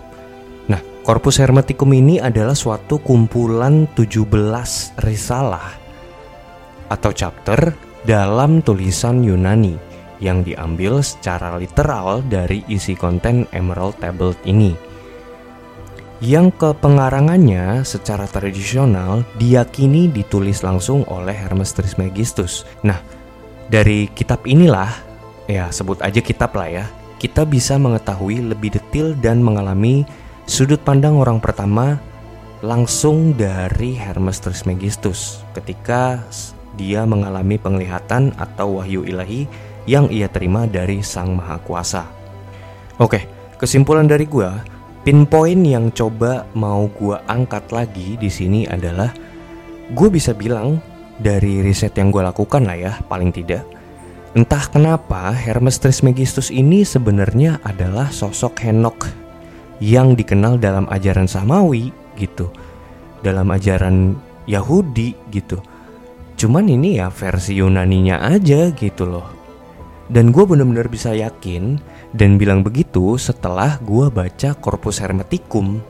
Nah, Corpus Hermeticum ini adalah suatu kumpulan 17 risalah atau chapter dalam tulisan Yunani yang diambil secara literal dari isi konten Emerald Tablet ini. Yang kepengarangannya secara tradisional diyakini ditulis langsung oleh Hermes Trismegistus. Nah, dari kitab inilah, ya sebut aja kitab lah ya, kita bisa mengetahui lebih detail dan mengalami sudut pandang orang pertama langsung dari Hermes Trismegistus ketika dia mengalami penglihatan atau wahyu ilahi yang ia terima dari Sang Maha Kuasa. Oke, kesimpulan dari gua, pinpoint yang coba mau gua angkat lagi di sini adalah gue bisa bilang dari riset yang gue lakukan lah ya, paling tidak. Entah kenapa Hermes Trismegistus ini sebenarnya adalah sosok Henok yang dikenal dalam ajaran Samawi gitu. Dalam ajaran Yahudi gitu. Cuman ini ya versi Yunaninya aja gitu loh. Dan gue bener-bener bisa yakin dan bilang begitu setelah gue baca Corpus Hermeticum.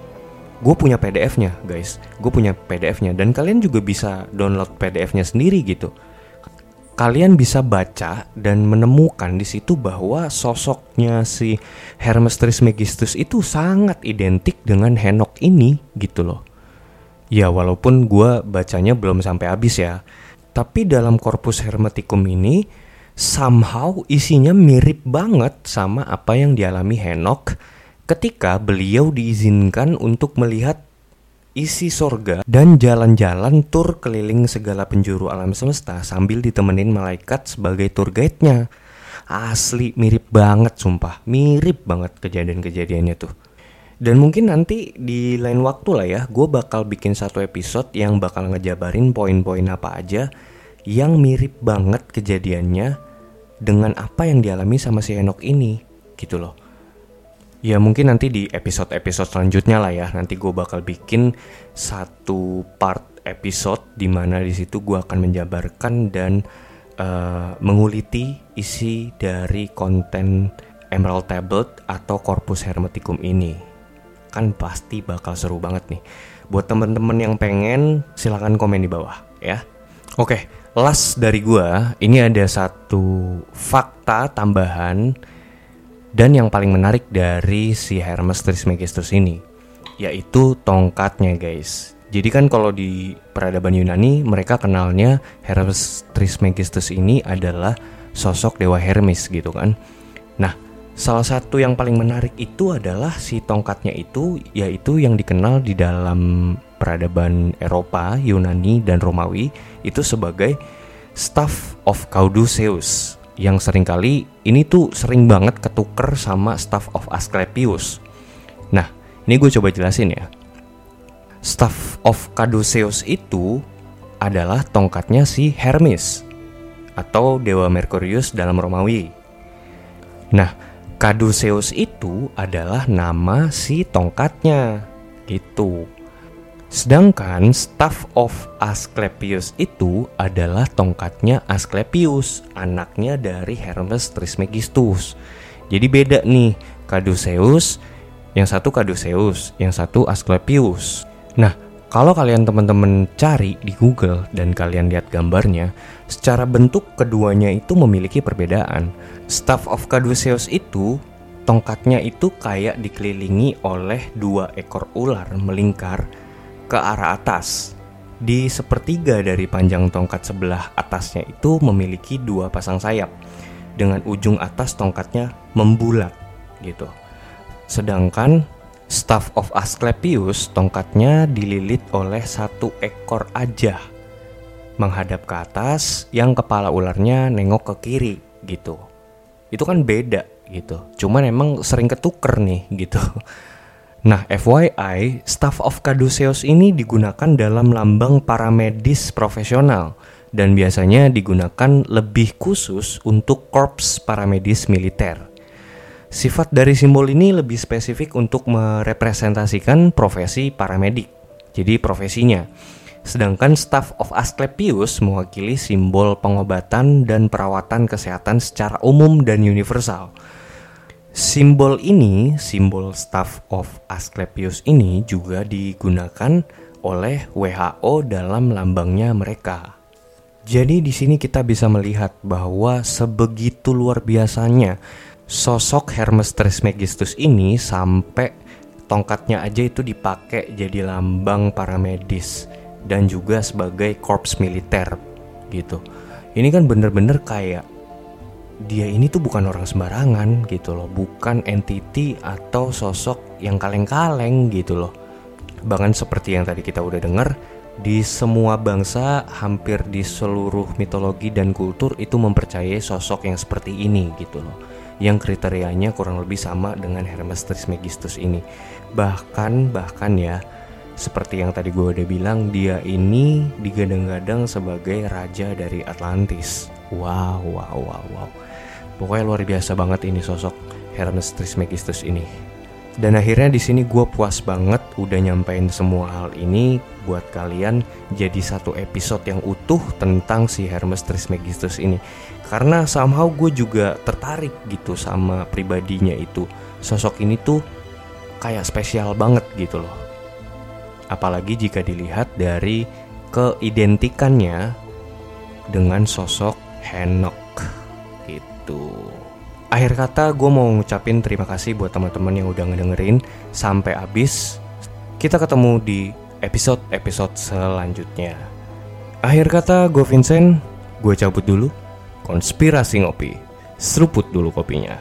Gue punya PDF-nya guys, gue punya PDF-nya dan kalian juga bisa download PDF-nya sendiri gitu. Kalian bisa baca dan menemukan di situ bahwa sosoknya si Hermes Trismegistus itu sangat identik dengan Henok ini gitu loh. Ya walaupun gue bacanya belum sampai habis ya, tapi dalam Corpus Hermeticum ini somehow isinya mirip banget sama apa yang dialami Henok ketika beliau diizinkan untuk melihat isi sorga dan jalan-jalan tur keliling segala penjuru alam semesta sambil ditemenin malaikat sebagai tour guide-nya. Asli mirip banget sumpah, mirip banget kejadian-kejadiannya tuh. Dan mungkin nanti di lain waktu lah ya, gue bakal bikin satu episode yang bakal ngejabarin poin-poin apa aja yang mirip banget kejadiannya dengan apa yang dialami sama si Enoch ini gitu loh. Ya mungkin nanti di episode-episode selanjutnya lah ya. Nanti gue bakal bikin satu part episode di mana di situ gue akan menjabarkan dan uh, menguliti isi dari konten Emerald Tablet atau Corpus Hermeticum ini. Kan pasti bakal seru banget nih. Buat temen-temen yang pengen silahkan komen di bawah ya. Oke last dari gua ini ada satu fakta tambahan dan yang paling menarik dari si Hermes Trismegistus ini yaitu tongkatnya guys. Jadi kan kalau di peradaban Yunani mereka kenalnya Hermes Trismegistus ini adalah sosok dewa Hermes gitu kan. Nah, salah satu yang paling menarik itu adalah si tongkatnya itu yaitu yang dikenal di dalam peradaban Eropa, Yunani, dan Romawi itu sebagai staff of Caduceus yang sering kali ini tuh sering banget ketuker sama staff of Asclepius. Nah, ini gue coba jelasin ya. Staff of Caduceus itu adalah tongkatnya si Hermes atau dewa Merkurius dalam Romawi. Nah, Caduceus itu adalah nama si tongkatnya. Gitu. Sedangkan staff of Asclepius itu adalah tongkatnya Asclepius, anaknya dari Hermes Trismegistus. Jadi beda nih, Caduceus, yang satu Caduceus, yang satu Asclepius. Nah, kalau kalian teman-teman cari di Google dan kalian lihat gambarnya, secara bentuk keduanya itu memiliki perbedaan. Staff of Caduceus itu tongkatnya itu kayak dikelilingi oleh dua ekor ular melingkar ke arah atas. Di sepertiga dari panjang tongkat sebelah atasnya itu memiliki dua pasang sayap, dengan ujung atas tongkatnya membulat gitu. Sedangkan Staff of Asclepius tongkatnya dililit oleh satu ekor aja menghadap ke atas yang kepala ularnya nengok ke kiri gitu. Itu kan beda gitu. Cuman emang sering ketuker nih gitu. Nah, FYI, Staff of Caduceus ini digunakan dalam lambang para medis profesional dan biasanya digunakan lebih khusus untuk korps para medis militer. Sifat dari simbol ini lebih spesifik untuk merepresentasikan profesi paramedik. Jadi profesinya. Sedangkan Staff of Asclepius mewakili simbol pengobatan dan perawatan kesehatan secara umum dan universal. Simbol ini, simbol Staff of Asclepius ini juga digunakan oleh WHO dalam lambangnya mereka. Jadi di sini kita bisa melihat bahwa sebegitu luar biasanya sosok Hermes Trismegistus ini sampai tongkatnya aja itu dipakai jadi lambang para medis dan juga sebagai korps militer gitu. Ini kan bener-bener kayak dia ini tuh bukan orang sembarangan gitu loh, bukan entity atau sosok yang kaleng-kaleng gitu loh. Bahkan seperti yang tadi kita udah denger, di semua bangsa hampir di seluruh mitologi dan kultur itu mempercayai sosok yang seperti ini gitu loh. Yang kriterianya kurang lebih sama dengan Hermes Trismegistus ini. Bahkan bahkan ya seperti yang tadi gue udah bilang dia ini digadang-gadang sebagai raja dari Atlantis. Wow, wow, wow, wow. Pokoknya luar biasa banget ini sosok Hermes Trismegistus ini. Dan akhirnya di sini gue puas banget udah nyampein semua hal ini buat kalian jadi satu episode yang utuh tentang si Hermes Trismegistus ini. Karena somehow gue juga tertarik gitu sama pribadinya itu. Sosok ini tuh kayak spesial banget gitu loh. Apalagi jika dilihat dari keidentikannya dengan sosok Henok gitu. Akhir kata gue mau ngucapin terima kasih buat teman-teman yang udah ngedengerin sampai habis. Kita ketemu di episode-episode selanjutnya. Akhir kata gue Vincent, gue cabut dulu. Konspirasi ngopi. Seruput dulu kopinya.